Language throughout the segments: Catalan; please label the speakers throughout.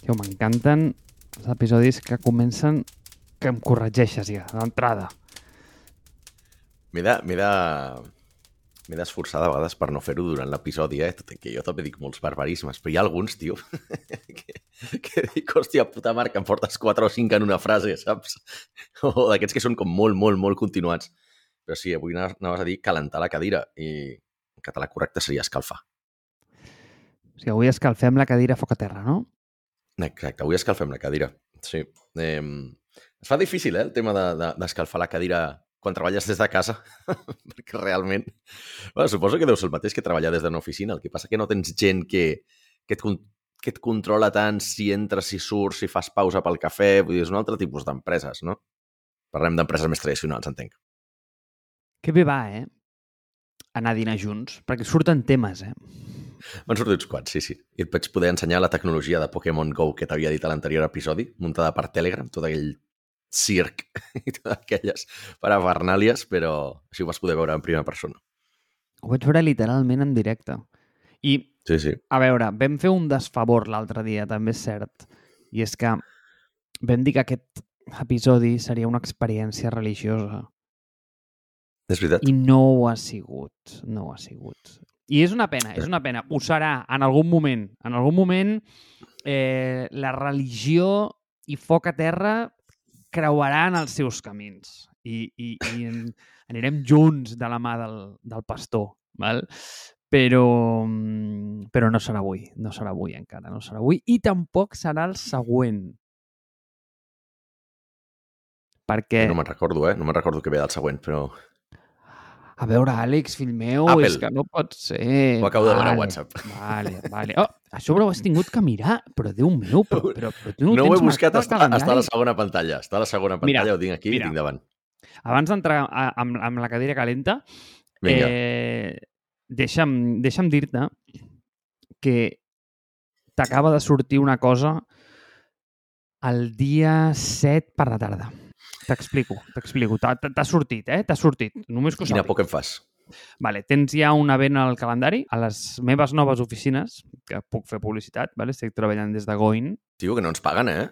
Speaker 1: Tio, m'encanten els episodis que comencen que em corregeixes ja, d'entrada.
Speaker 2: M'he de... M'he de... M'he d'esforçar de vegades per no fer-ho durant l'episodi, eh? Tot que jo també dic molts barbarismes, però hi ha alguns, tio, que, que dic, hòstia, puta marca, em portes 4 o 5 en una frase, saps? O d'aquests que són com molt, molt, molt continuats. Però sí, avui anaves a dir calentar la cadira i en català correcte seria escalfar.
Speaker 1: O sigui, avui escalfem la cadira a foc a terra, no?
Speaker 2: Exacte, avui escalfem la cadira, sí. Eh, es fa difícil, eh, el tema d'escalfar de, de la cadira quan treballes des de casa, perquè realment... Bueno, suposo que deu ser el mateix que treballar des d'una oficina, el que passa que no tens gent que, que, et, que et controla tant si entres, si surts, si fas pausa pel cafè, vull dir, és un altre tipus d'empreses, no? Parlem d'empreses més tradicionals, entenc.
Speaker 1: Que bé va, eh? Anar a dinar junts, perquè surten temes, eh?
Speaker 2: Van sortir uns quants, sí, sí. I et vaig poder ensenyar la tecnologia de Pokémon GO que t'havia dit a l'anterior episodi, muntada per Telegram, tot aquell circ i totes aquelles parafernàlies, però així ho vas poder veure en primera persona.
Speaker 1: Ho vaig veure literalment en directe. I,
Speaker 2: sí, sí.
Speaker 1: a veure, vam fer un desfavor l'altre dia, també és cert. I és que vam dir que aquest episodi seria una experiència religiosa.
Speaker 2: És veritat.
Speaker 1: I no ho ha sigut. No ho ha sigut. I és una pena, és una pena. Ho serà en algun moment. En algun moment eh, la religió i foc a terra creuaran els seus camins i, i, i en, anirem junts de la mà del, del pastor, val? Però, però no serà avui, no serà avui encara, no serà avui i tampoc serà el següent. Perquè...
Speaker 2: No me'n recordo, eh? No me'n recordo que ve del següent, però...
Speaker 1: A veure, Àlex, fill meu,
Speaker 2: Apple.
Speaker 1: és que no pot ser.
Speaker 2: Ho acabo de veure a WhatsApp.
Speaker 1: Vale, vale. Oh, això ho has tingut que mirar, però Déu meu, però, però, però tu no,
Speaker 2: no
Speaker 1: ho
Speaker 2: ho he buscat, està, està a la segona pantalla. Està a la segona
Speaker 1: Mira,
Speaker 2: pantalla, ho tinc aquí
Speaker 1: mira.
Speaker 2: i tinc davant.
Speaker 1: Abans d'entrar a- amb, amb la cadira calenta,
Speaker 2: Vinga.
Speaker 1: eh, deixa'm, deixa'm dir-te que t'acaba de sortir una cosa el dia 7 per la tarda. T'explico, t'explico. T'ha sortit, eh? T'ha sortit. Només que
Speaker 2: Quina por que em fas.
Speaker 1: Vale, tens ja un event al calendari a les meves noves oficines, que puc fer publicitat, vale? estic treballant des de Goin.
Speaker 2: Tio, que no ens paguen, eh?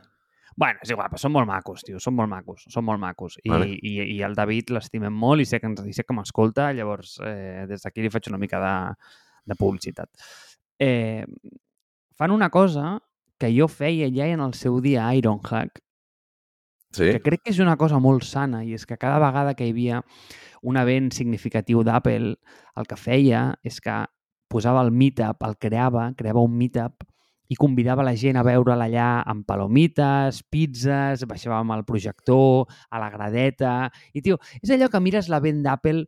Speaker 1: Bueno, és igual, però són molt macos, tio, són molt macos, són molt macos. I,
Speaker 2: Vale.
Speaker 1: i, i el David l'estimem molt i sé que, ens, i sé que m'escolta, llavors eh, des d'aquí li faig una mica de, de publicitat. Eh, fan una cosa que jo feia ja en el seu dia a Ironhack,
Speaker 2: Sí?
Speaker 1: que crec que és una cosa molt sana i és que cada vegada que hi havia un event significatiu d'Apple, el que feia és que posava el meetup, el creava, creava un meetup i convidava la gent a veure'l allà amb palomites, pizzas, baixàvem el projector, a la gradeta... I, tio, és allò que mires l'event d'Apple,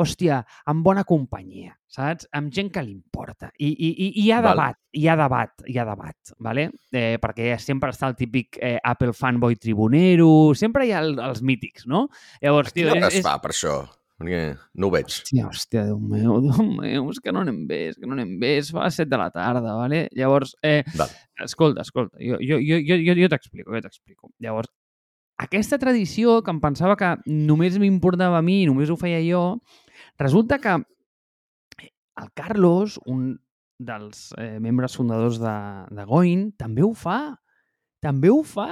Speaker 1: hòstia, amb bona companyia, saps? Amb gent que li importa. I, i, i, i hi ha
Speaker 2: Val.
Speaker 1: debat, hi ha debat, hi ha debat, vale? eh, perquè sempre està el típic eh, Apple fanboy tribunero, sempre hi ha el, els mítics, no? Llavors,
Speaker 2: A quina
Speaker 1: tio,
Speaker 2: hora es fa, per això? Perquè no ho veig.
Speaker 1: Hòstia, hòstia, Déu meu, Déu meu, és que no anem bé, és que no anem bé, es fa a les 7 de la tarda, vale? Llavors, eh,
Speaker 2: Val.
Speaker 1: escolta, escolta, jo, jo, jo, jo, jo, jo t'explico, jo t'explico. Llavors, aquesta tradició que em pensava que només m'importava a mi, només ho feia jo, resulta que el Carlos, un dels eh, membres fundadors de, de Goin, també ho fa. També ho fa.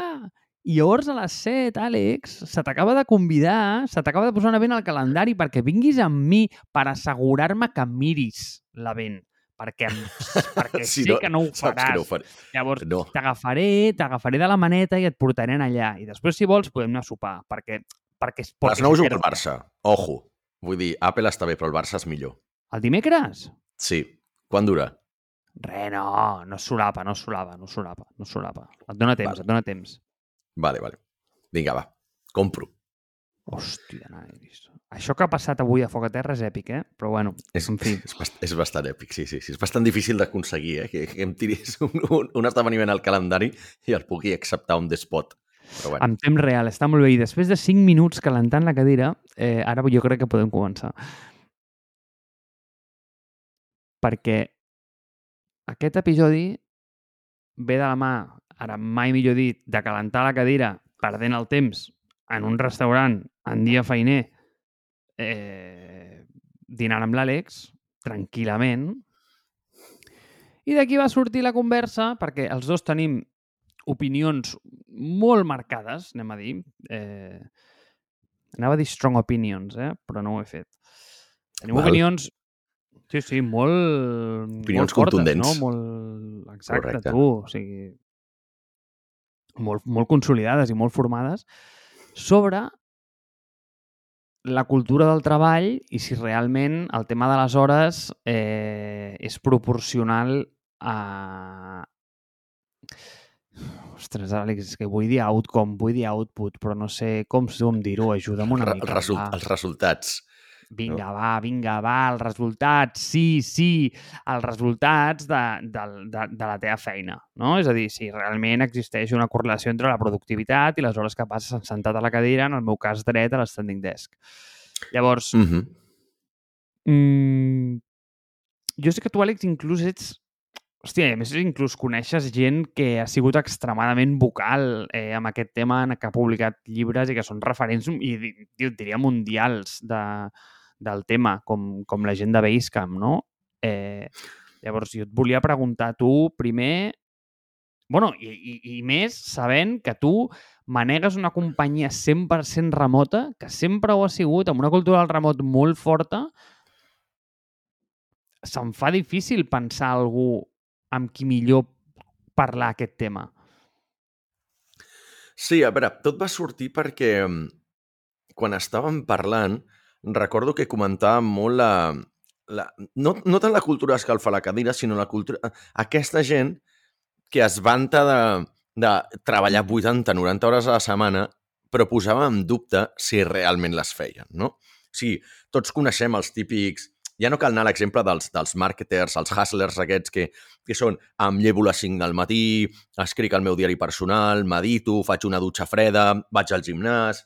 Speaker 1: I llavors a les 7, Àlex, se t'acaba de convidar, se t'acaba de posar un event al calendari perquè vinguis amb mi per assegurar-me que miris l'event. Perquè, em- perquè
Speaker 2: Si
Speaker 1: sé
Speaker 2: no,
Speaker 1: que no ho faràs.
Speaker 2: no ho faré.
Speaker 1: Llavors,
Speaker 2: No.
Speaker 1: t'agafaré, t'agafaré de la maneta i et portaré allà. I després, si vols, podem anar a sopar, perquè... perquè,
Speaker 2: A
Speaker 1: perquè
Speaker 2: les 9
Speaker 1: si
Speaker 2: juga el
Speaker 1: quieres-
Speaker 2: Barça. Ojo. Vull dir, Apple està bé, però el Barça és millor.
Speaker 1: El dimecres?
Speaker 2: Sí. Quan dura?
Speaker 1: Re, no, no solapa, no solapa, no solapa, no solapa. Et dona temps,
Speaker 2: Vale.
Speaker 1: et dona temps.
Speaker 2: Vale, vale. Vinga, va. Compro.
Speaker 1: Hòstia, nanis. Això que ha passat avui a Foc a Terra és èpic, eh? Però bueno,
Speaker 2: És,
Speaker 1: en fi.
Speaker 2: és, bast és bastant èpic, sí, sí, sí. És bastant difícil d'aconseguir, eh? Que, que em tiris un, un, un esdeveniment al calendari i el pugui acceptar un despot. Però bueno,
Speaker 1: En temps real, està molt bé. I després de 5 minuts calentant la cadira, eh, ara jo crec que podem començar. Perquè aquest episodi ve de la mà, ara mai millor dit, de calentar la cadira perdent el temps en un restaurant en dia feiner eh, dinant amb l'Àlex, tranquil·lament. I d'aquí va sortir la conversa, perquè els dos tenim opinions molt marcades, anem a dir. Eh, anava a dir strong opinions, eh? però no ho he fet. Tenim
Speaker 2: Val.
Speaker 1: opinions... Sí, sí, molt...
Speaker 2: Opinions
Speaker 1: molt fortes,
Speaker 2: contundents.
Speaker 1: No? Molt... Exacte,
Speaker 2: Correcte.
Speaker 1: tu. O sigui, molt, molt consolidades i molt formades sobre la cultura del treball i si realment el tema de les hores eh, és proporcional a... Ostres, Àlex, és que vull dir outcome, vull dir output, però no sé com som dir-ho, ajuda'm una mica.
Speaker 2: result
Speaker 1: va.
Speaker 2: els resultats.
Speaker 1: Vinga, va, vinga, va, els resultats, sí, sí, els resultats de, de, de, de la teva feina, no? És a dir, si realment existeix una correlació entre la productivitat i les hores que passes sentat a la cadira, en el meu cas dret a l'standing desk. Llavors,
Speaker 2: Mm -hmm.
Speaker 1: mm, jo sé que tu, Àlex, inclús ets... Hòstia, a més inclús coneixes gent que ha sigut extremadament vocal eh, amb aquest tema, que ha publicat llibres i que són referents, i diria mundials de, del tema, com, com la gent de Basecamp, no? Eh, llavors, jo et volia preguntar tu, primer, bueno, i, i, i més sabent que tu manegues una companyia 100% remota, que sempre ho ha sigut, amb una cultura del remot molt forta, se'm fa difícil pensar algú amb qui millor parlar aquest tema.
Speaker 2: Sí, a veure, tot va sortir perquè mm, quan estàvem parlant, recordo que comentàvem molt la... la no, no tant la cultura escalfa la cadira, sinó la cultura... Aquesta gent que es vanta de, de treballar 80-90 hores a la setmana, però posava en dubte si realment les feien, no? O sigui, tots coneixem els típics... Ja no cal anar a l'exemple dels, dels marketers, els hustlers aquests que, que són em llevo les 5 del matí, escric el meu diari personal, medito, faig una dutxa freda, vaig al gimnàs,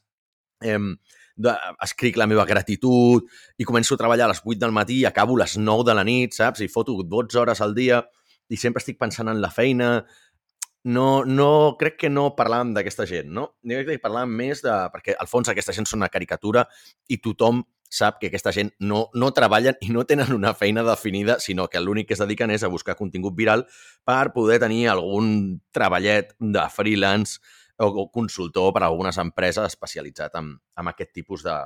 Speaker 2: em, de, escric la meva gratitud i començo a treballar a les 8 del matí i acabo a les 9 de la nit, saps? I foto 12 hores al dia i sempre estic pensant en la feina. No, no, crec que no parlàvem d'aquesta gent, no? Jo crec que parlàvem més de... Perquè al fons aquesta gent són una caricatura i tothom sap que aquesta gent no, no treballen i no tenen una feina definida, sinó que l'únic que es dediquen és a buscar contingut viral per poder tenir algun treballet de freelance o, consultor per a algunes empreses especialitzat en, en aquest tipus de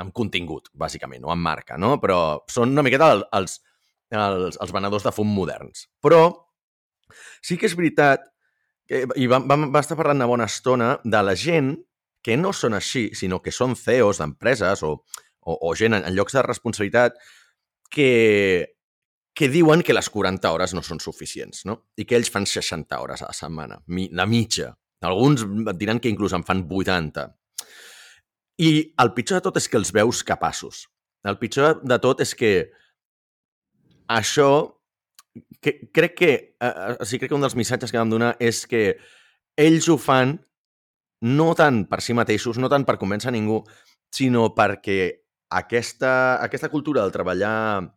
Speaker 2: en contingut, bàsicament, o en marca, no? Però són una miqueta el- els, els, els venedors de fum moderns. Però sí que és veritat que, i vam, vam, va estar parlant una bona estona de la gent que no són així, sinó que són CEOs d'empreses o, o, o gent en, en llocs de responsabilitat que, que diuen que les 40 hores no són suficients, no? I que ells fan 60 hores a la setmana, mi, la mitja. Alguns diran que inclús en fan 80. I el pitjor de tot és que els veus capaços. El pitjor de tot és que això que, crec que, eh, o sigui, crec que un dels missatges que vam donar és que ells ho fan no tant per si mateixos, no tant per convèncer ningú, sinó perquè aquesta, aquesta cultura del treballar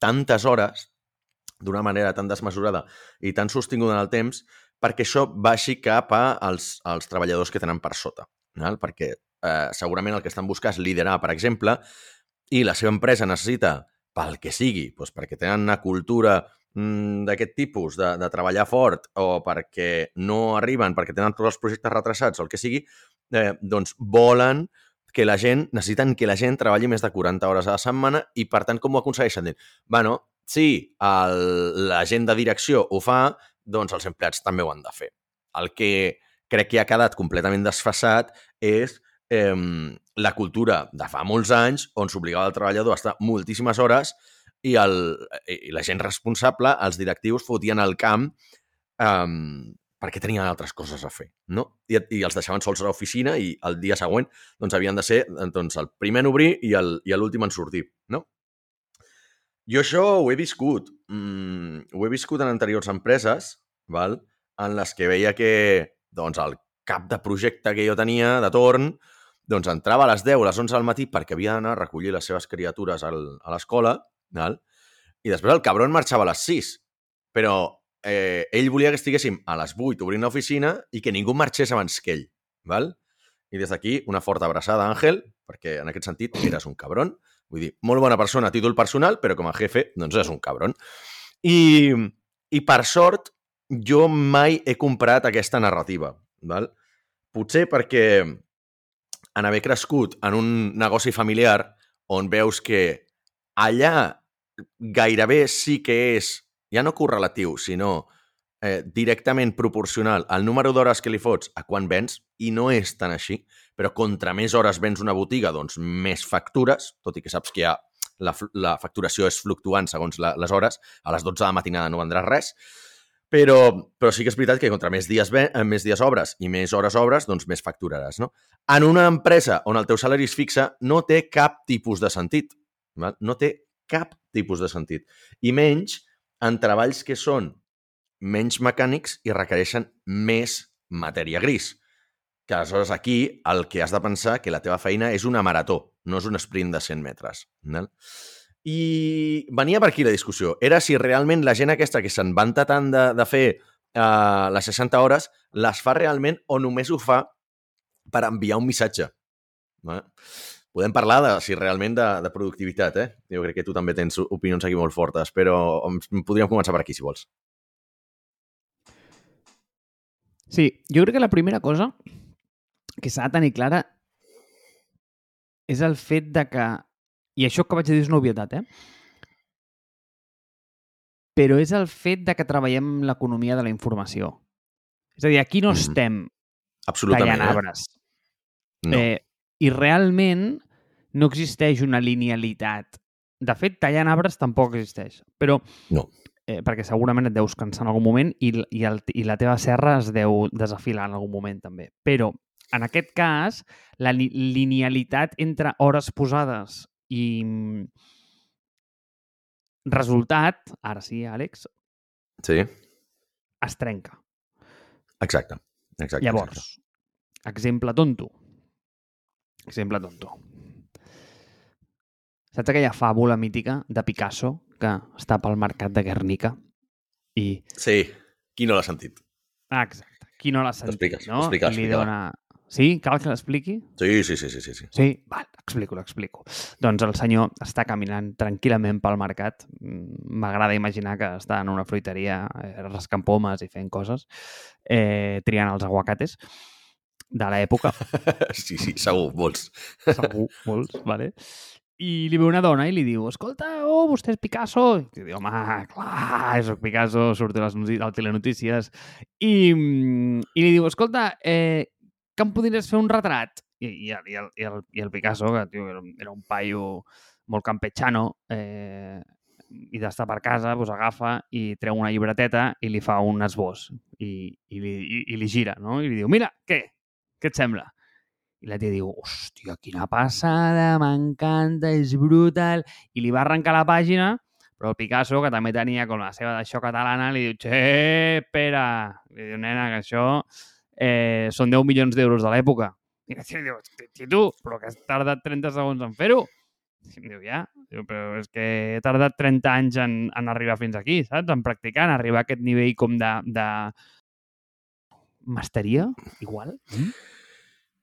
Speaker 2: tantes hores d'una manera tan desmesurada i tan sostinguda en el temps, perquè això baixi cap als, als treballadors que tenen per sota. Val? Perquè eh, segurament el que estan buscant és liderar, per exemple, i la seva empresa necessita, pel que sigui, doncs perquè tenen una cultura mm, d'aquest tipus, de, de treballar fort, o perquè no arriben, perquè tenen tots els projectes retrasats, o el que sigui, eh, doncs volen que la gent, necessiten que la gent treballi més de 40 hores a la setmana i, per tant, com ho aconsegueixen? Diuen, bueno, si el, la gent de direcció ho fa, doncs els empleats també ho han de fer. El que crec que ha quedat completament desfasat és eh, la cultura de fa molts anys on s'obligava el treballador a estar moltíssimes hores i, el, i la gent responsable, els directius, fotien al camp eh, perquè tenien altres coses a fer, no? I, i els deixaven sols a l'oficina i el dia següent doncs, havien de ser doncs, el primer en obrir i l'últim en sortir, no? Jo això ho he viscut. Mm, ho he viscut en anteriors empreses, val? en les que veia que doncs, el cap de projecte que jo tenia de torn doncs entrava a les 10 o les 11 del matí perquè havia d'anar a recollir les seves criatures al, a l'escola, val? i després el cabron marxava a les 6. Però eh, ell volia que estiguéssim a les 8 obrint l'oficina i que ningú marxés abans que ell. Val? I des d'aquí, una forta abraçada, Àngel, perquè en aquest sentit eres un cabron. Vull dir, molt bona persona a títol personal, però com a jefe, doncs és un cabron. I, i per sort, jo mai he comprat aquesta narrativa. Val? Potser perquè en haver crescut en un negoci familiar on veus que allà gairebé sí que és, ja no correlatiu, sinó eh, directament proporcional al número d'hores que li fots a quan vens, i no és tan així, però contra més hores vens una botiga, doncs més factures, tot i que saps que hi ha la, la facturació és fluctuant segons la, les hores, a les 12 de la matinada no vendràs res, però, però sí que és veritat que contra més dies, ve, eh, més dies obres i més hores obres, doncs més facturaràs. No? En una empresa on el teu salari és fixe, no té cap tipus de sentit. Val? No té cap tipus de sentit. I menys en treballs que són menys mecànics i requereixen més matèria gris. Que aleshores aquí el que has de pensar que la teva feina és una marató, no és un sprint de 100 metres. Val? I venia per aquí la discussió. Era si realment la gent aquesta que se'n vanta tant de, de fer uh, les 60 hores les fa realment o només ho fa per enviar un missatge. Val? Podem parlar de, si realment de, de productivitat, eh? Jo crec que tu també tens opinions aquí molt fortes, però podríem començar per aquí, si vols.
Speaker 1: Sí, jo crec que la primera cosa que s'ha de tenir clara és el fet de que, i això que vaig dir és una obvietat, eh? però és el fet de que treballem l'economia de la informació. És a dir, aquí no mm -hmm. estem
Speaker 2: Absolutament,
Speaker 1: tallant
Speaker 2: eh?
Speaker 1: arbres.
Speaker 2: No.
Speaker 1: Eh, I realment no existeix una linealitat. De fet, tallant arbres tampoc existeix. Però
Speaker 2: No.
Speaker 1: eh, perquè segurament et deus cansar en algun moment i, i, el, i la teva serra es deu desafilar en algun moment també. Però, en aquest cas, la li linealitat entre hores posades i mm, resultat, ara sí, Àlex,
Speaker 2: Sí,
Speaker 1: es trenca.
Speaker 2: exacte. exacte
Speaker 1: Llavors, exemple tonto. Exemple tonto. Saps aquella fàbula mítica de Picasso que està pel mercat de Guernica? I.
Speaker 2: Sí, qui no l'ha sentit?
Speaker 1: ah, exacte, qui no l'ha sentit,
Speaker 2: Expliques,
Speaker 1: no?
Speaker 2: explica,
Speaker 1: I li
Speaker 2: explica-la.
Speaker 1: dona... Sí? Cal que l'expliqui?
Speaker 2: Sí, sí, sí, sí, sí. sí.
Speaker 1: Sí? Val, explico, l'explico. Doncs el senyor està caminant tranquil·lament pel mercat. Mm, M'agrada imaginar que està en una fruiteria eh, rascant pomes i fent coses, eh, triant els aguacates de l'època.
Speaker 2: Sí, sí, segur, molts.
Speaker 1: segur, molts, vale? I li ve una dona i li diu, escolta, oh, vostè és Picasso? I diu, home, clar, soc Picasso, surto a les noti- a telenotícies. I, mm, I li diu, escolta, eh, que em podries fer un retrat? I, i, el, i, el, i, el, I el Picasso, que tio, era, un- era un paio molt campechano, eh, i d'estar per casa, doncs agafa i treu una llibreteta i li fa un esbós i, i, li, i, i li gira, no? I li diu, mira, què? Què et sembla? I la tia diu, hòstia, quina passada, m'encanta, és brutal. I li va arrencar la pàgina, però el Picasso, que també tenia com la seva d'això catalana, li diu, xe, espera. Li diu, nena, que això eh, són 10 milions d'euros de l'època. I la tia diu, "Ti- tu, però que has tardat 30 segons en fer-ho. I em diu, ja, diu, però és que he tardat 30 anys en, en arribar fins aquí, saps? En practicar, en arribar a aquest nivell com de... de... Masteria, igual? Mm?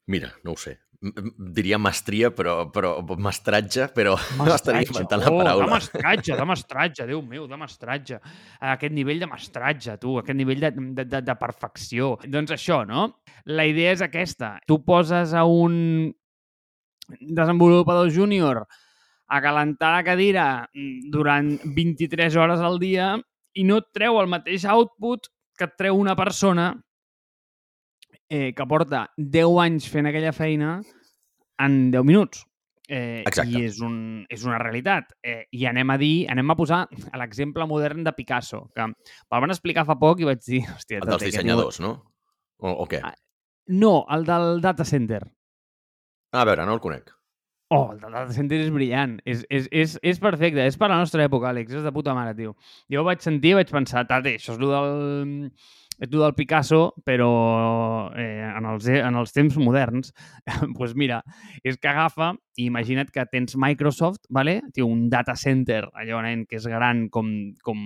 Speaker 2: Mira, no ho sé. Diria mestria, però, però mestratge, però estaria inventant la
Speaker 1: Oh, de
Speaker 2: paraula.
Speaker 1: mestratge, de mestratge, Déu meu, de mestratge. Aquest nivell de mestratge, tu, aquest nivell de, de, de, de perfecció. Doncs això, no? La idea és aquesta. Tu poses a un desenvolupador júnior a calentar la cadira mm, durant 23 hores al dia i no et treu el mateix output que et treu una persona eh, que porta 10 anys fent aquella feina en 10 minuts. Eh,
Speaker 2: Exacte.
Speaker 1: I és, un, és una realitat. Eh, I anem a dir, anem a posar l'exemple modern de Picasso, que me'l van explicar fa poc i vaig dir... Hòstia,
Speaker 2: El dels dissenyadors, no? O, o què?
Speaker 1: Ah. No, el del data center.
Speaker 2: A veure, no el conec.
Speaker 1: Oh, el del data center és brillant. És, és, és, és perfecte. És per la nostra època, Àlex. És de puta mare, tio. Jo ho vaig sentir i vaig pensar, tate, això és el del, el del Picasso, però eh, en, els, en els temps moderns. Doncs pues mira, és que agafa i imagina't que tens Microsoft, vale? tio, un data center, allò, nen, que és gran com, com,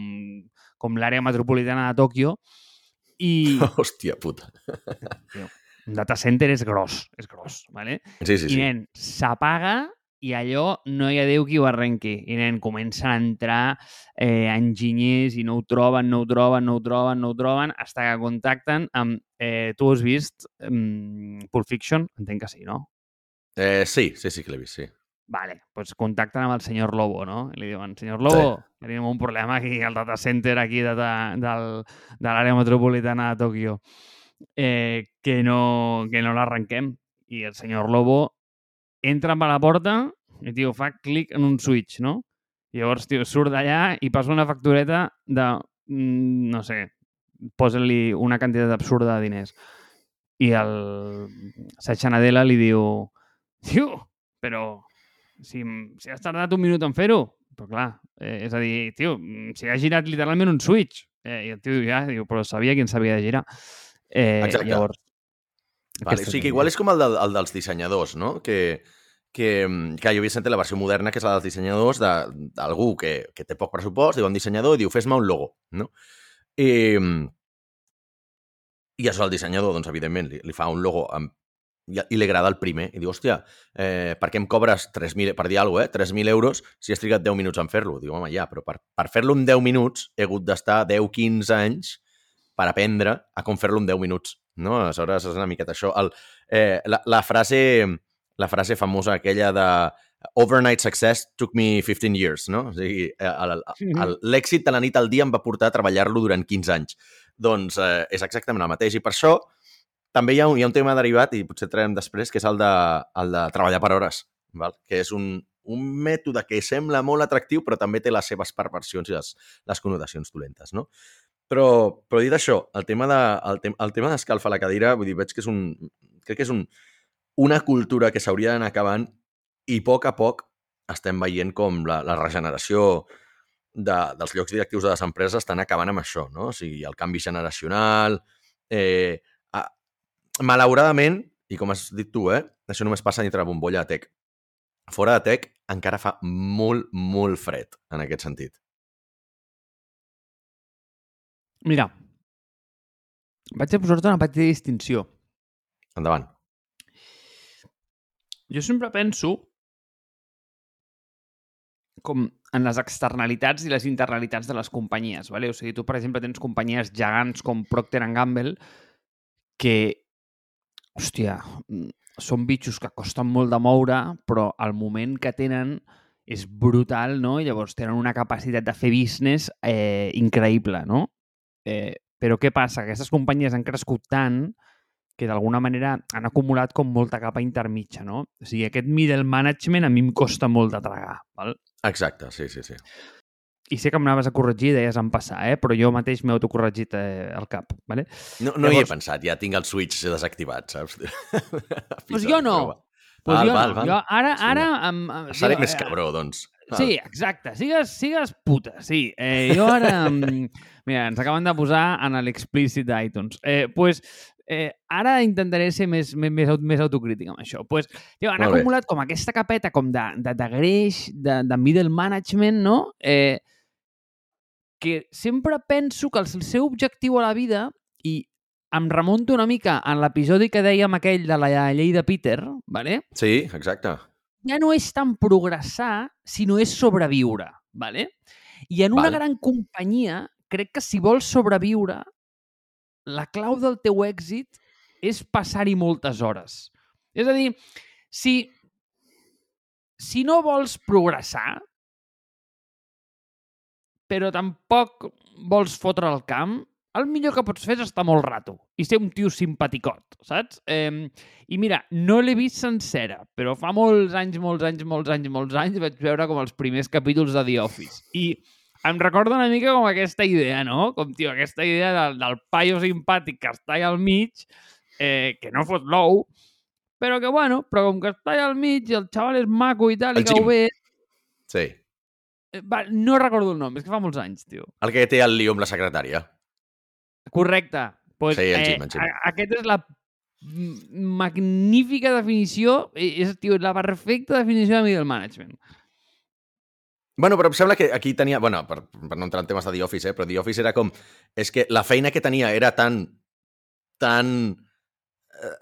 Speaker 1: com l'àrea metropolitana de Tòquio, i
Speaker 2: Hòstia puta.
Speaker 1: un data center és gros, és gros, vale?
Speaker 2: Sí, sí,
Speaker 1: I, nen, s'apaga i allò no hi ha Déu qui ho arrenqui. I nen, comencen a entrar eh, enginyers i no ho troben, no ho troben, no ho troben, no ho troben, fins que contacten amb... Eh, tu has vist um, Pulp Fiction? Entenc que sí, no?
Speaker 2: Eh, sí, sí, sí que l'he vist, sí.
Speaker 1: Vale, pues contacten amb el senyor Lobo, no? I li diuen, senyor Lobo,
Speaker 2: Sí.
Speaker 1: tenim un problema aquí al data center aquí de, de, del, de l'àrea metropolitana de Tòquio eh, que no, que no l'arrenquem. I el senyor Lobo entra per la porta i, tio, fa clic en un switch, no? I llavors, tio, surt d'allà i passa una factureta de, mm, no sé, posa-li una quantitat absurda de diners. I el Satya Nadella li diu, tio, però si, si has tardat un minut en fer-ho, però clar, eh, és a dir, tio, mm, si ha girat literalment un switch, eh, i el tio ja, diu, però sabia qui s'havia de girar. Eh,
Speaker 2: Exacte.
Speaker 1: Llavors,
Speaker 2: Vale, o sigui que igual és com el, del, el dels dissenyadors, no? Que, que, mm, que jo havia sentit la versió moderna, que és la dels dissenyadors de- d'algú que, que té poc pressupost, diu un dissenyador i diu, fes-me un logo, no? I, mm, i això el dissenyador, doncs, evidentment, li, li fa un logo amb, i, i li agrada el primer. I diu, hòstia, eh, per què em cobres 3.000, per dir alguna cosa, eh, 3.000 euros si has trigat 10 minuts en fer-lo? Diu, home, ja, però per, per fer-lo en 10 minuts he hagut d'estar 10-15 anys per aprendre a com fer-lo en 10 minuts. No? Aleshores, és una miqueta això. El, eh, la, la, frase, la frase famosa aquella de overnight success took me 15 years, no? O sigui, eh, el- l'èxit de la nit al dia em va portar a treballar-lo durant 15 anys. Doncs eh, és exactament el mateix. I per això també hi ha un, hi ha un tema derivat, i potser traiem després, que és el de, el de treballar per hores, val? que és un, un mètode que sembla molt atractiu, però també té les seves perversions i les, les connotacions dolentes, no? Però, però dit això, el tema de, el, tem, el tema d'escalfar la cadira, vull dir, veig que és un... Crec que és un, una cultura que s'hauria d'anar acabant i a poc a poc estem veient com la, la regeneració de, dels llocs directius de les empreses estan acabant amb això, no? O sigui, el canvi generacional... Eh, a, malauradament, i com has dit tu, eh? Això només passa dintre la bombolla de tech. Fora de tech encara fa molt, molt fred en aquest sentit.
Speaker 1: Mira, vaig a posar-te una petita distinció.
Speaker 2: Endavant.
Speaker 1: Jo sempre penso com en les externalitats i les internalitats de les companyies. Vale? O sigui, tu, per exemple, tens companyies gegants com Procter Gamble que, hòstia, mm, són bitxos que costen molt de moure, però el moment que tenen és brutal, no? I llavors tenen una capacitat de fer business eh, increïble, no? Eh, però què passa? Aquestes companyies han crescut tant que d'alguna manera han acumulat com molta capa intermitja, no? O sigui, aquest middle management a mi em costa molt de tragar, val?
Speaker 2: Exacte, sí, sí, sí.
Speaker 1: I sé que m'anaves a corregir, deies en passar, eh? però jo mateix m'he autocorregit eh, al cap. Vale?
Speaker 2: No, no hi he
Speaker 1: Llavors-
Speaker 2: pensat, ja tinc el switch desactivat, saps?
Speaker 1: Pues jo no. Pues
Speaker 2: Val,
Speaker 1: jo,
Speaker 2: val,
Speaker 1: no.
Speaker 2: val.
Speaker 1: jo ara,
Speaker 2: Sí,
Speaker 1: ara... Em, em,
Speaker 2: Seré
Speaker 1: jo,
Speaker 2: més
Speaker 1: eh,
Speaker 2: cabró, doncs. Val.
Speaker 1: Sí, exacte. Sigues, sigues puta, sí. Eh, jo ara... mira, ens acaben de posar en l'explícit d'iTunes. Eh, pues, eh, ara intentaré ser més, més, més, aut- més autocrític amb això. Pues, tio, han
Speaker 2: Molt bé.
Speaker 1: acumulat com aquesta capeta com de, de, de greix, de, de middle management, no? Eh, que sempre penso que el seu objectiu a la vida, i em remunto una mica en l'episodi que dèiem aquell de la llei de Peter, ¿vale?
Speaker 2: Sí, exacte.
Speaker 1: ja no és tant progressar, sinó és sobreviure. ¿vale? I en una
Speaker 2: Val.
Speaker 1: gran companyia, crec que si vols sobreviure, la clau del teu èxit és passar-hi moltes hores. És a dir, si, si no vols progressar, però tampoc vols fotre el camp, el millor que pots fer és estar molt rato i ser un tio simpaticot, saps? Eh, I mira, no l'he vist sencera, però fa molts anys, molts anys, molts anys, molts anys vaig veure com els primers capítols de The Office. I em recorda una mica com aquesta idea, no? Com, tio, aquesta idea del, del paio simpàtic que està allà al mig, eh, que no fot l'ou, però que, bueno, però com que està allà al mig i el xaval és maco i tal,
Speaker 2: El
Speaker 1: i cau
Speaker 2: Jim.
Speaker 1: bé...
Speaker 2: Sí.
Speaker 1: eh, Va, no recordo el nom, és que fa molts anys, tio.
Speaker 2: El que té el lío amb la secretària.
Speaker 1: Correcte. Pues,
Speaker 2: Sí, el Jim, el Jim.
Speaker 1: a- Aquesta és la magnífica definició, eh, és, tio, la perfecta definició de middle management.
Speaker 2: Bueno, però em sembla que aquí tenia... bueno, per, per no entrar en temes de The Office, eh, però The Office era com... És que la feina que tenia era tan... tan... Eh,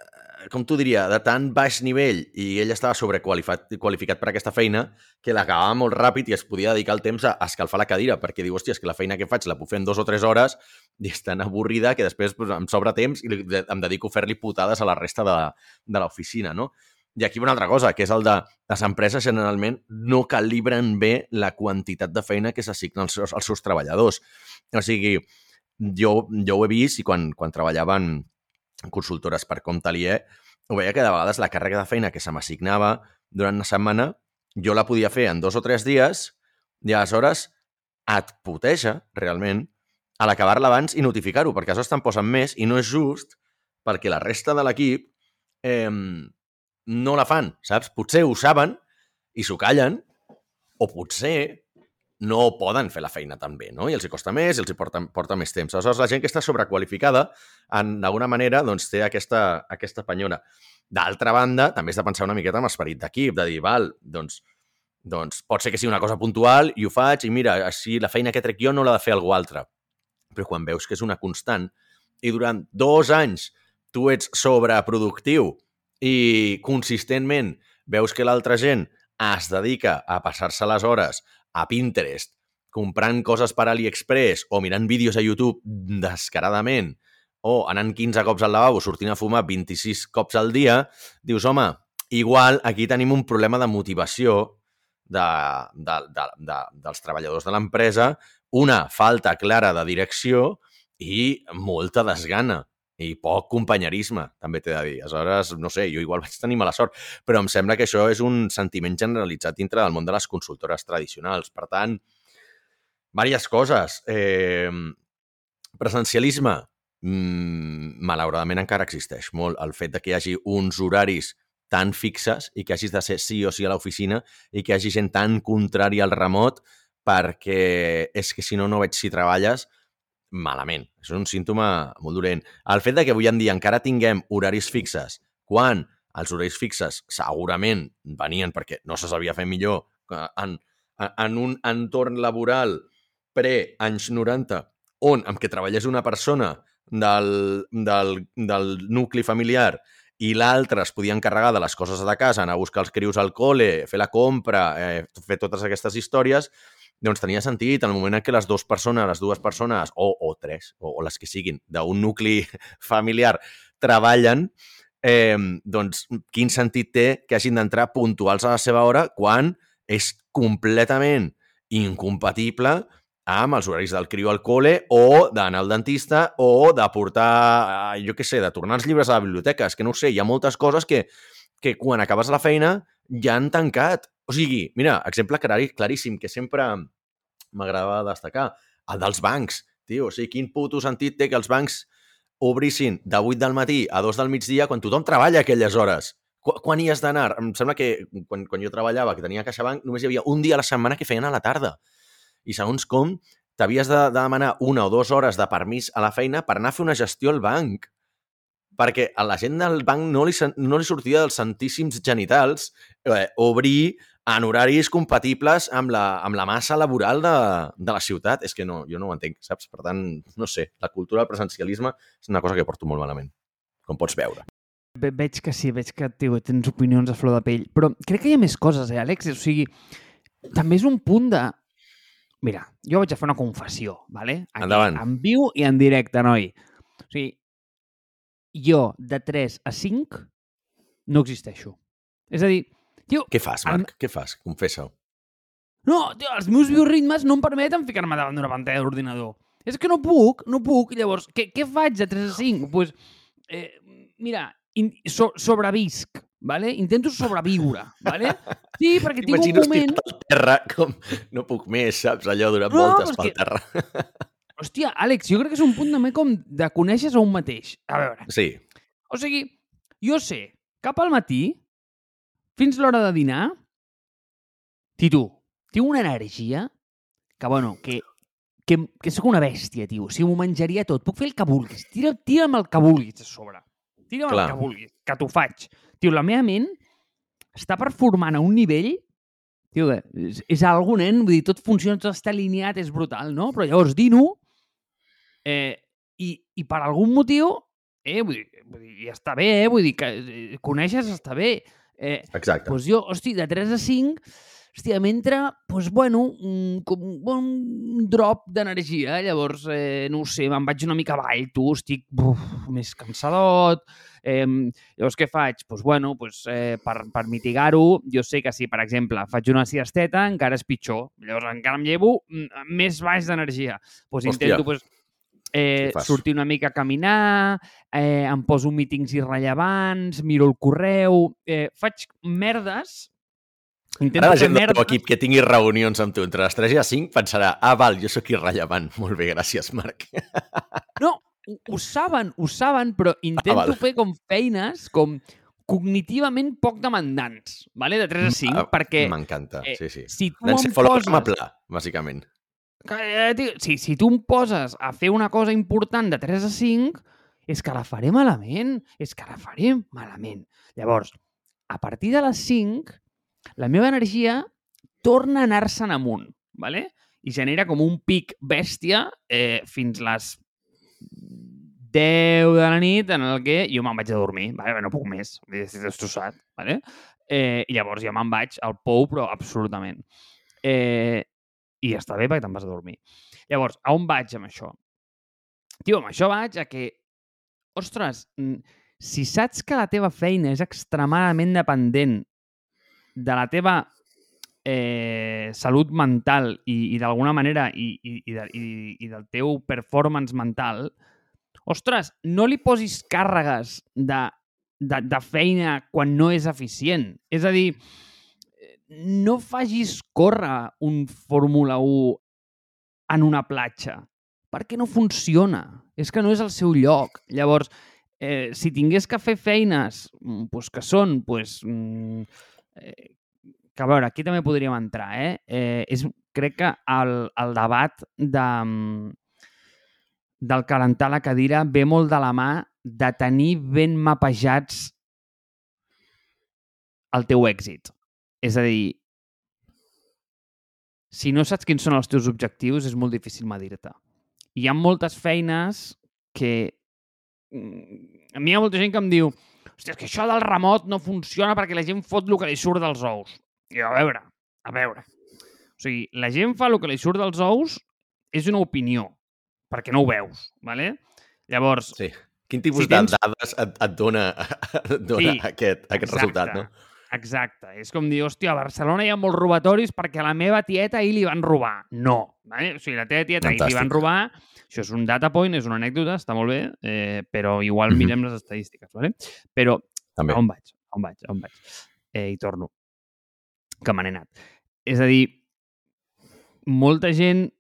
Speaker 2: com t'ho diria, de tan baix nivell i ell estava sobrequalificat qualificat per aquesta feina que l'acabava molt ràpid i es podia dedicar el temps a escalfar la cadira perquè diu, hòstia, és que la feina que faig la puc fer en dues o tres hores i és tan avorrida que després pues, em sobra temps i em dedico a fer-li putades a la resta de, de l'oficina, no? I aquí una altra cosa, que és el de les empreses generalment no calibren bé la quantitat de feina que s'assigna als, als seus treballadors. O sigui, jo, jo ho he vist i quan, quan treballava en consultores per compte aliè, ho veia que de vegades la càrrega de feina que se m'assignava durant una setmana jo la podia fer en dos o tres dies i aleshores et puteja, realment, a l'acabar-la abans i notificar-ho, perquè això te'n posen més i no és just perquè la resta de l'equip eh, no la fan, saps? Potser ho saben i s'ho callen, o potser no poden fer la feina tan bé, no? I els hi costa més, i els hi porta, porta més temps. Aleshores, la gent que està sobrequalificada, d'alguna manera, doncs, té aquesta, aquesta penyora. D'altra banda, també has de pensar una miqueta amb esperit d'equip, de dir, val, doncs, doncs pot ser que sigui una cosa puntual i ho faig, i mira, així la feina que trec jo no l'ha de fer algú altre. Però quan veus que és una constant i durant dos anys tu ets sobreproductiu i consistentment veus que l'altra gent es dedica a passar-se les hores a Pinterest comprant coses per AliExpress o mirant vídeos a YouTube descaradament o anant 15 cops al lavabo, sortint a fumar 26 cops al dia, dius, home, igual aquí tenim un problema de motivació de, de, de, de, dels treballadors de l'empresa, una falta clara de direcció i molta desgana i poc companyerisme, també t'he de dir. Aleshores, no sé, jo igual vaig tenir mala sort, però em sembla que això és un sentiment generalitzat dintre del món de les consultores tradicionals. Per tant, diverses coses. Eh, presencialisme, mm, malauradament encara existeix molt. El fet de que hi hagi uns horaris tan fixes i que hagis de ser sí o sí a l'oficina i que hi hagi gent tan contrària al remot perquè és que si no, no veig si treballes, malament. És un símptoma molt dolent. El fet de que avui en dia encara tinguem horaris fixes, quan els horaris fixes segurament venien perquè no se sabia fer millor en, en un entorn laboral pre-anys 90, on amb què treballés una persona del, del, del nucli familiar i l'altre es podia encarregar de les coses de casa, anar a buscar els crius al col·le, fer la compra, eh, fer totes aquestes històries, doncs tenia sentit en el moment en què les dues persones, les dues persones, o, o tres, o, o les que siguin, d'un nucli familiar treballen, eh, doncs quin sentit té que hagin d'entrar puntuals a la seva hora quan és completament incompatible amb els horaris del criu al col·le o d'anar al dentista o de portar, jo què sé, de tornar els llibres a la biblioteca. És que no sé, hi ha moltes coses que, que quan acabes la feina ja han tancat o sigui, mira, exemple claríssim que sempre m'agradava destacar, el dels bancs, tio. O sigui, quin puto sentit té que els bancs obrissin de 8 del matí a 2 del migdia quan tothom treballa aquelles hores. Qu quan hi has d'anar? Em sembla que quan, quan jo treballava, que tenia CaixaBank, només hi havia un dia a la setmana que feien a la tarda. I segons com, t'havies de, de demanar una o dues hores de permís a la feina per anar a fer una gestió al banc perquè a la gent del banc no li, no li sortia dels santíssims genitals eh, obrir en horaris compatibles amb la, amb la massa laboral de, de la ciutat. És que no, jo no ho entenc, saps? Per tant, no sé, la cultura del presencialisme és una cosa que porto molt malament, com pots veure.
Speaker 1: Ve veig que sí, veig que tio, tens opinions a flor de pell, però crec que hi ha més coses, eh, Àlex? O sigui, també és un punt de... Mira, jo vaig a fer una confessió, ¿vale?
Speaker 2: Aquí, Endavant.
Speaker 1: En viu i en directe, noi. O sigui, jo de 3 a 5 no existeixo. És a dir, Tio,
Speaker 2: Què fas, Marc? En... Què fas? Confessa-ho.
Speaker 1: No, tio, els meus bioritmes no em permeten ficar-me davant d'una pantalla d'ordinador. És que no puc, no puc. Llavors, què, què faig de 3 a 5? Doncs, pues, eh, mira, in, so, sobrevisc, ¿vale? Intento sobreviure, ¿vale? Sí, perquè tinc un moment...
Speaker 2: al terra, com no puc més, saps? Allò durant no, voltes pel que... terra.
Speaker 1: Hòstia, Àlex, jo crec que és un punt també com de conèixer a un mateix. A veure.
Speaker 2: Sí.
Speaker 1: O sigui, jo sé, cap al matí fins l'hora de dinar, Titu, tinc una energia que, bueno, que, que, que sóc una bèstia, tio. O sigui, m'ho menjaria tot. Puc fer el que vulguis. Tira, tira'm el que vulguis a sobre. Tira'm Clar. el que vulguis, que t'ho faig. Tio, la meva ment està performant a un nivell tio, és, és algo, nen, vull dir, tot funciona, tot està alineat, és brutal, no? Però llavors dino eh, i, i per algun motiu eh? Vull dir, vull dir, ja està bé, eh? Vull dir, que eh, coneixes està bé. Eh,
Speaker 2: Exacte.
Speaker 1: doncs jo, hosti, de 3 a 5, hòstia, m'entra, doncs, bueno, un, com un bon drop d'energia. Llavors, eh, no ho sé, me'n vaig una mica avall, tu, estic uf, més cansadot. Eh, llavors, què faig? Doncs, bueno, doncs, eh, per, per mitigar-ho, jo sé que si, per exemple, faig una siesteta, encara és pitjor. Llavors, encara em llevo mm, més baix d'energia. Doncs
Speaker 2: Hòstia.
Speaker 1: intento, doncs, eh, sortir una mica a caminar, eh, em poso mítings irrellevants, miro el correu, eh, faig merdes, intento
Speaker 2: Ara la gent del teu equip que tingui reunions amb tu entre les 3 i les 5 pensarà, ah, val, jo sóc irrellevant. Molt bé, gràcies, Marc.
Speaker 1: No, ho, ho saben, ho saben, però intento
Speaker 2: val.
Speaker 1: fer com feines com cognitivament poc demandants, vale? de 3 a 5,
Speaker 2: Ah,
Speaker 1: perquè
Speaker 2: M'encanta,
Speaker 1: eh,
Speaker 2: sí, sí.
Speaker 1: si tu em
Speaker 2: L'encefalograma
Speaker 1: poses...
Speaker 2: pla, bàsicament.
Speaker 1: Eh, tio, si, si tu em poses a fer una cosa important de 3 a 5, és que la faré malament, és que la faré malament. Llavors, a partir de les 5, la meva energia torna a anar-se'n amunt, ¿vale? i genera com un pic bèstia eh, fins les 10 de la nit en el que jo me'n vaig a dormir, vale? no puc més, estic destrossat. Vale? Eh, I llavors ja me'n vaig al pou, però absolutament. Eh, I està bé perquè te'n vas a dormir. Llavors, a on vaig amb això? Tio, amb això vaig a que, ostres, si saps que la teva feina és extremadament dependent de la teva eh, salut mental i, i d'alguna manera i, i, i, de, i, i del teu performance mental, ostres, no li posis càrregues de, de, de feina quan no és eficient. És a dir, no facis córrer un Fórmula 1 en una platja, perquè no funciona. És que no és el seu lloc. Llavors, eh, si tingués que fer feines mm, pues, que són, pues, mm, eh, que a veure, aquí també podríem entrar, eh? eh és, crec que el, el debat de, mm, del calentar la cadira ve molt de la mà de tenir ben mapejats el teu èxit. És a dir, si no saps quins són els teus objectius, és molt difícil medir-te. Hi ha moltes feines que... mm, A mi hi ha molta gent que em diu hòstia, és que això del remot no funciona perquè la gent fot el que li surt dels ous. I a veure, a veure. O sigui, la gent fa el que li surt dels ous és una opinió, perquè no ho veus, ¿vale? Llavors,
Speaker 2: Sí. Quin tipus
Speaker 1: Si
Speaker 2: si de
Speaker 1: tens-
Speaker 2: dades et, et dona, et dona
Speaker 1: Sí,
Speaker 2: aquest, aquest
Speaker 1: exacte.
Speaker 2: resultat, no?
Speaker 1: Exacte. És com dir, hòstia, a Barcelona hi ha molts robatoris perquè a la meva tieta ahir li van robar. No. Vale? O sigui, la teva tieta ahir li van
Speaker 2: Fantàstic.
Speaker 1: robar. Això és un data point, és una anècdota, està molt bé, eh, però igual
Speaker 2: Mhm.
Speaker 1: mirem les estadístiques, vale? Però
Speaker 2: També.
Speaker 1: on vaig? On vaig? On vaig? Eh, I torno. Que me n'he anat. És a dir, molta gent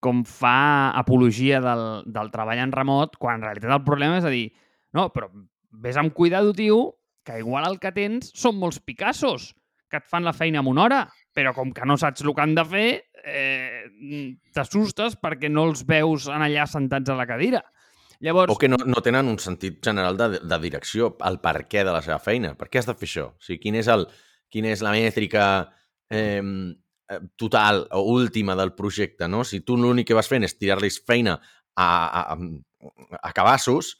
Speaker 1: com fa apologia del, del treball en remot, quan en realitat el problema és a dir, no, però vés amb cuidado, tio, que igual el que tens són molts Picassos que et fan la feina en una hora, però com que no saps el que han de fer, eh, t'assustes perquè no els veus en allà sentats a la cadira. Llavors,
Speaker 2: O que no, no tenen un sentit general de, de direcció, el per què de la seva feina. Per què has de fer això? O sigui, quin és, el, quina és la mètrica eh, total o última del projecte, no? Si tu l'únic que vas fent és tirar-los feina a, a, a, a cabassos,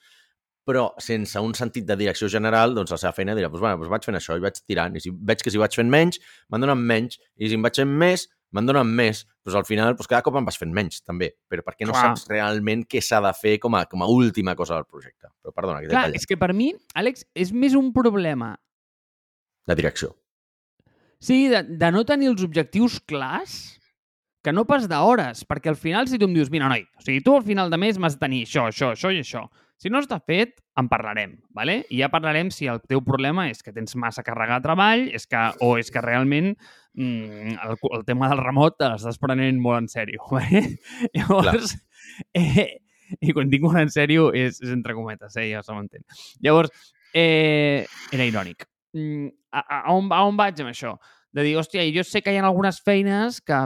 Speaker 2: però sense un sentit de direcció general, doncs la seva feina dirà, doncs, bueno, doncs vaig fent això i vaig tirant, i si veig que si vaig fent menys, me'n donen menys, i si em vaig fent més, me'n donen més, doncs al final doncs cada cop em vas fent menys, també, però perquè no
Speaker 1: Clar.
Speaker 2: saps realment què s'ha de fer com a, com a última cosa del projecte. Però perdona, que
Speaker 1: clar,
Speaker 2: tallat.
Speaker 1: és que per mi, Àlex, és més un problema
Speaker 2: La direcció.
Speaker 1: Sí, de, de no tenir els objectius clars que no pas d'hores, perquè al final si tu em dius, mira, noi, o sigui, tu al final de mes m'has de tenir això, això, això i això. Si no està fet, en parlarem, ¿vale? i ja parlarem si el teu problema és que tens massa càrrega de treball és que, o és que realment mm, el, el tema del remot te l'estàs prenent molt en sèrio. ¿vale? Llavors, eh, i quan dic molt en sèrio és, és entre cometes, eh? ja se m'entén. Llavors, eh, era irònic. Mm, a, a, a, on, a on vaig amb això? De dir, hòstia, jo sé que hi ha algunes feines que,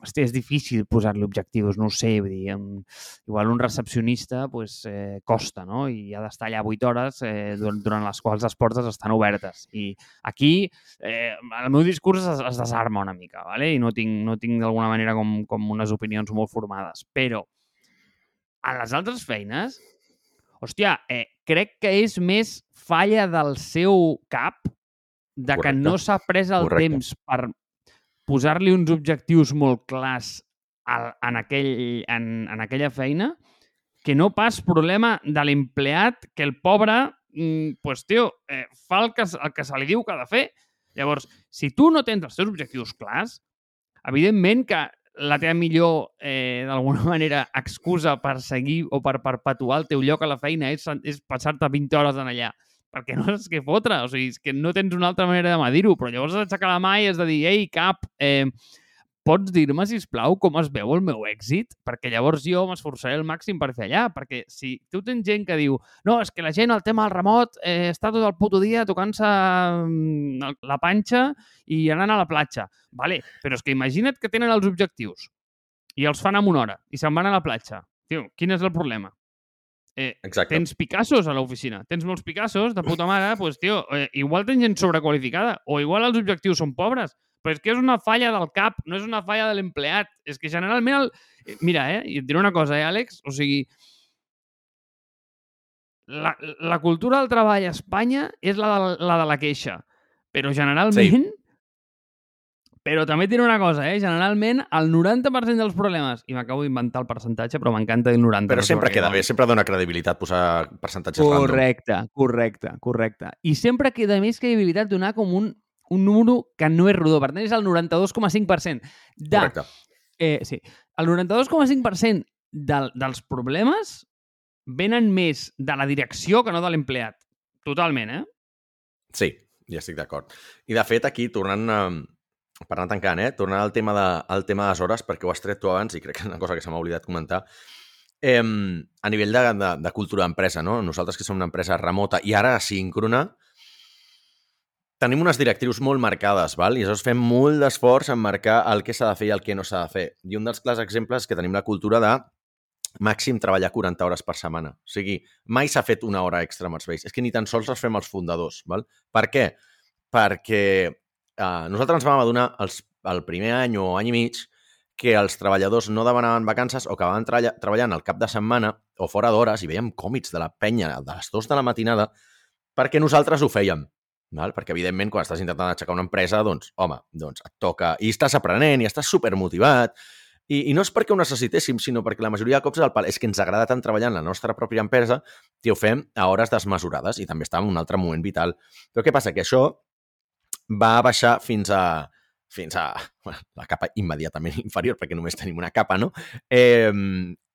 Speaker 1: hòstia, és difícil posar-li objectius, no ho sé, vull dir, um, igual un recepcionista pues, eh, costa, no? I ha d'estar allà 8 hores eh, durant les quals les portes estan obertes. I aquí eh, el meu discurs es, es desarma una mica, ¿vale? i no tinc, no tinc d'alguna manera com, com unes opinions molt formades. Però a les altres feines, hòstia, eh, crec que és més falla del seu cap de que
Speaker 2: Correcte.
Speaker 1: no s'ha pres el
Speaker 2: Correcte.
Speaker 1: temps per posar-li uns objectius molt clars al, en, aquell, en, en aquella feina que no pas problema de l'empleat que el pobre, mm, pues, tio, eh, fa el que, el que se li diu que ha de fer. Llavors, si tu no tens els teus objectius clars, evidentment que la teva millor, eh, d'alguna manera, excusa per seguir o per perpetuar el teu lloc a la feina és, és passar-te 20 hores en allà perquè no saps què fotre, o sigui, és que no tens una altra manera de medir-ho, però llavors has d'aixecar la mà i has de dir, ei, cap, eh, pots dir-me, si plau com es veu el meu èxit? Perquè llavors jo m'esforçaré al màxim per fer allà, perquè si tu tens gent que diu no, és que la gent al tema del remot eh, està tot el puto dia tocant-se mm, la panxa i anant a la platja. Vale, però és que imagina't que tenen els objectius i els fan en una hora i se'n van a la platja. Tio, quin és el problema? Eh,
Speaker 2: Exacte.
Speaker 1: tens Picassos a l'oficina, tens molts Picassos de puta mare, pues, tio, eh, igual tens gent sobrequalificada o igual els objectius són pobres, però és que és una falla del cap, no és una falla de l'empleat. És que generalment... El... eh, Mira, eh, i et diré una cosa, eh, Àlex? O sigui, la, la cultura del treball a Espanya és la de la, de la queixa, però generalment... Sí. Però també diré una cosa, eh? Generalment, el 90% dels problemes, i m'acabo d'inventar el percentatge, però m'encanta dir el 90%.
Speaker 2: Però sempre queda bé, sempre dona credibilitat posar percentatges random.
Speaker 1: Correcte, correcte, correcte. I sempre queda més credibilitat donar com un, un número que no és rodó. Per tant, és el 92,5% de...
Speaker 2: Correcte.
Speaker 1: Eh, sí, el 92,5% del, dels problemes venen més de la direcció que no de l'empleat. Totalment, eh?
Speaker 2: Sí, ja estic d'acord. I de fet, aquí, tornant a, per anar tancant, eh? tornant al tema, de, al tema de les hores, perquè ho has tret tu abans i crec que és una cosa que se m'ha oblidat comentar, eh, a nivell de, de, de cultura d'empresa, no? nosaltres que som una empresa remota i ara síncrona, tenim unes directrius molt marcades, val? i llavors fem molt d'esforç en marcar el que s'ha de fer i el que no s'ha de fer. I un dels clars exemples és que tenim la cultura de màxim treballar 40 hores per setmana. O sigui, mai s'ha fet una hora extra amb els vells. És que ni tan sols les fem els fundadors. Val? Per què? Perquè eh, nosaltres ens vam adonar els, el primer any o any i mig que els treballadors no demanaven vacances o que van treballa, treballant al cap de setmana o fora d'hores i veiem còmits de la penya de les 2 de la matinada perquè nosaltres ho fèiem. Val? Perquè, evidentment, quan estàs intentant aixecar una empresa, doncs, home, doncs et toca... I estàs aprenent i estàs supermotivat. I, I no és perquè ho necessitéssim, sinó perquè la majoria de cops el pal és que ens agrada tant treballar en la nostra pròpia empresa que ho fem a hores desmesurades i també està en un altre moment vital. Però què passa? Que això va baixar fins a fins a bueno, la capa immediatament inferior, perquè només tenim una capa, no? Eh,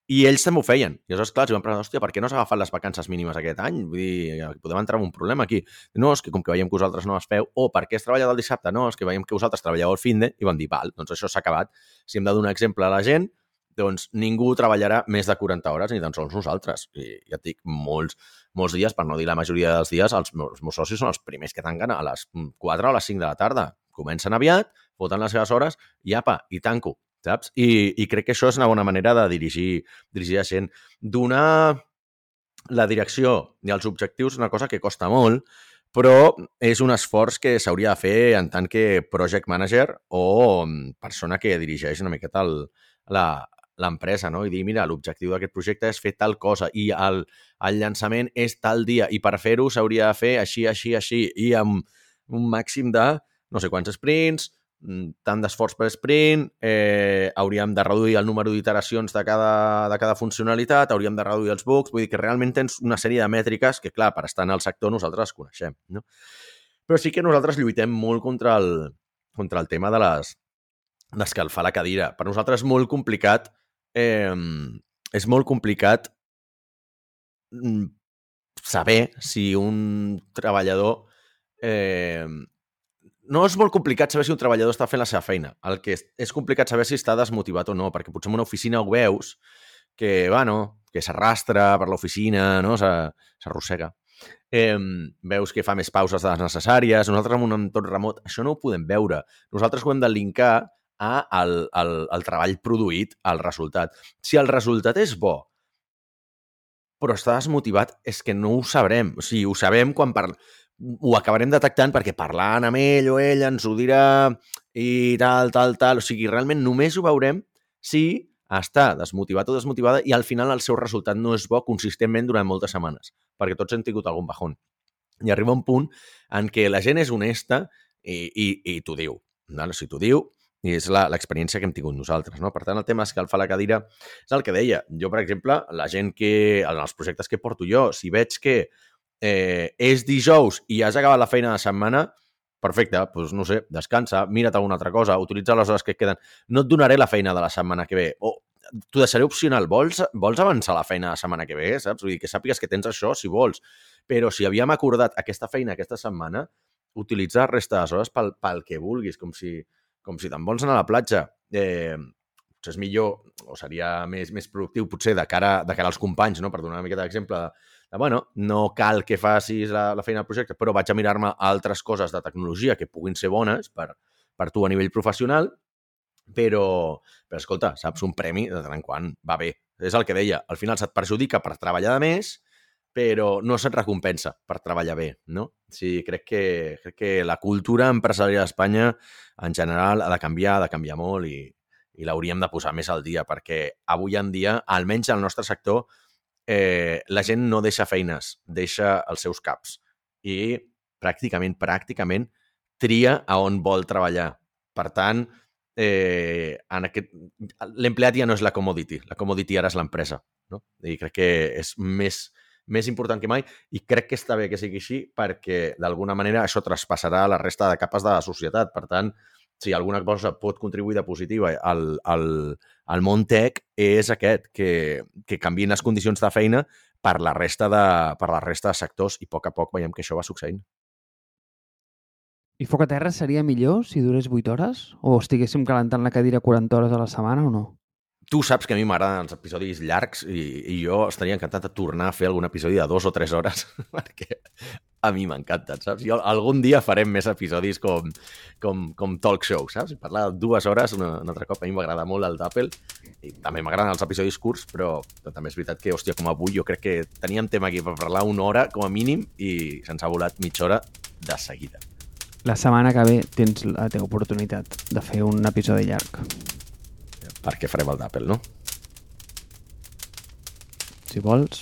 Speaker 2: I ells també ho feien. I aleshores, clar, els vam preguntar, hòstia, per què no s'ha agafat les vacances mínimes aquest any? Vull dir, podem entrar en un problema aquí. No, és que com que veiem que vosaltres no les feu, o per què has treballat el dissabte? No, és que veiem que vosaltres treballeu el fin de, i van dir, val, doncs això s'ha acabat. Si hem de donar exemple a la gent, doncs ningú treballarà més de 40 hores, ni tan sols nosaltres. I ja et dic, molts, molts dies, per no dir la majoria dels dies, els meus, els meus socis són els primers que tanquen a les 4 o a les 5 de la tarda. Comencen aviat, foten les seves hores i apa, i tanco, saps? I, I crec que això és una bona manera de dirigir, dirigir la gent. Donar la direcció i els objectius és una cosa que costa molt, però és un esforç que s'hauria de fer en tant que project manager o persona que dirigeix una miqueta el, la, l'empresa, no? I dir, mira, l'objectiu d'aquest projecte és fer tal cosa i el, el llançament és tal dia i per fer-ho s'hauria de fer així, així, així i amb un màxim de no sé quants sprints, tant d'esforç per sprint, eh, hauríem de reduir el número d'iteracions de, cada, de cada funcionalitat, hauríem de reduir els bugs, vull dir que realment tens una sèrie de mètriques que, clar, per estar en el sector nosaltres coneixem, no? Però sí que nosaltres lluitem molt contra el, contra el tema de les d'escalfar la cadira. Per nosaltres és molt complicat eh, és molt complicat mm, saber si un treballador eh, no és molt complicat saber si un treballador està fent la seva feina. El que és, és complicat saber si està desmotivat o no, perquè potser en una oficina ho veus que, bueno, que s'arrastra per l'oficina, no? s'arrossega. Eh, veus que fa més pauses de les necessàries. Nosaltres en un entorn remot això no ho podem veure. Nosaltres ho hem de linkar a el, el, el treball produït, al resultat. Si el resultat és bo, però està desmotivat, és que no ho sabrem. O sigui, ho sabem quan parlem ho acabarem detectant perquè parlant amb ell o ella ens ho dirà i tal, tal, tal. O sigui, realment només ho veurem si està desmotivat o desmotivada i al final el seu resultat no és bo consistentment durant moltes setmanes, perquè tots hem tingut algun bajón. I arriba un punt en què la gent és honesta i, i, i t'ho diu. No? Si t'ho diu, i és l'experiència que hem tingut nosaltres. No? Per tant, el tema escalfar la cadira és el que deia. Jo, per exemple, la gent que, en els projectes que porto jo, si veig que eh, és dijous i has acabat la feina de setmana, perfecte, doncs no sé, descansa, mira't alguna altra cosa, utilitza les hores que et queden. No et donaré la feina de la setmana que ve. O t'ho deixaré opcional. Vols, vols avançar la feina la setmana que ve, saps? Vull dir, que sàpigues que tens això si vols. Però si havíem acordat aquesta feina aquesta setmana, utilitza la resta de hores pel, pel que vulguis, com si, com si te'n vols anar a la platja. Eh, potser és millor, o seria més, més productiu, potser, de cara, de cara als companys, no? per donar una miqueta d'exemple, de, de, bueno, no cal que facis la, la feina del projecte, però vaig a mirar-me altres coses de tecnologia que puguin ser bones per, per tu a nivell professional, però, però escolta, saps, un premi de tant en quant va bé. És el que deia, al final se't perjudica per treballar de més, però no se't recompensa per treballar bé, no? Sí, crec que, crec que la cultura empresarial a Espanya, en general, ha de canviar, ha de canviar molt i, i l'hauríem de posar més al dia, perquè avui en dia, almenys al nostre sector, eh, la gent no deixa feines, deixa els seus caps i pràcticament, pràcticament tria a on vol treballar. Per tant, eh, en aquest... l'empleat ja no és la commodity, la commodity ara és l'empresa. No? I crec que és més, més important que mai i crec que està bé que sigui així perquè d'alguna manera això traspassarà a la resta de capes de la societat. Per tant, si alguna cosa pot contribuir de positiva al, al, al món tech és aquest, que, que canvien les condicions de feina per la resta de, per la resta de sectors i a poc a poc veiem que això va succeint.
Speaker 1: I foc a terra seria millor si durés 8 hores? O estiguéssim calentant la cadira 40 hores a la setmana o no?
Speaker 2: Tu saps que a mi m'agraden els episodis llargs i, i jo estaria encantat de tornar a fer algun episodi de dues o tres hores perquè a mi m'encanten, saps? Jo, algun dia farem més episodis com, com, com talk show, saps? Parlar dues hores, un, un altre cop, a mi m'agrada molt el d'Apple i també m'agraden els episodis curts, però, però també és veritat que, hòstia, com avui jo crec que teníem tema aquí per parlar una hora com a mínim i se'ns ha volat mitja hora de seguida.
Speaker 1: La setmana que ve tens la teva oportunitat de fer un episodi llarg
Speaker 2: perquè farem el d'Apple, no?
Speaker 1: Si vols,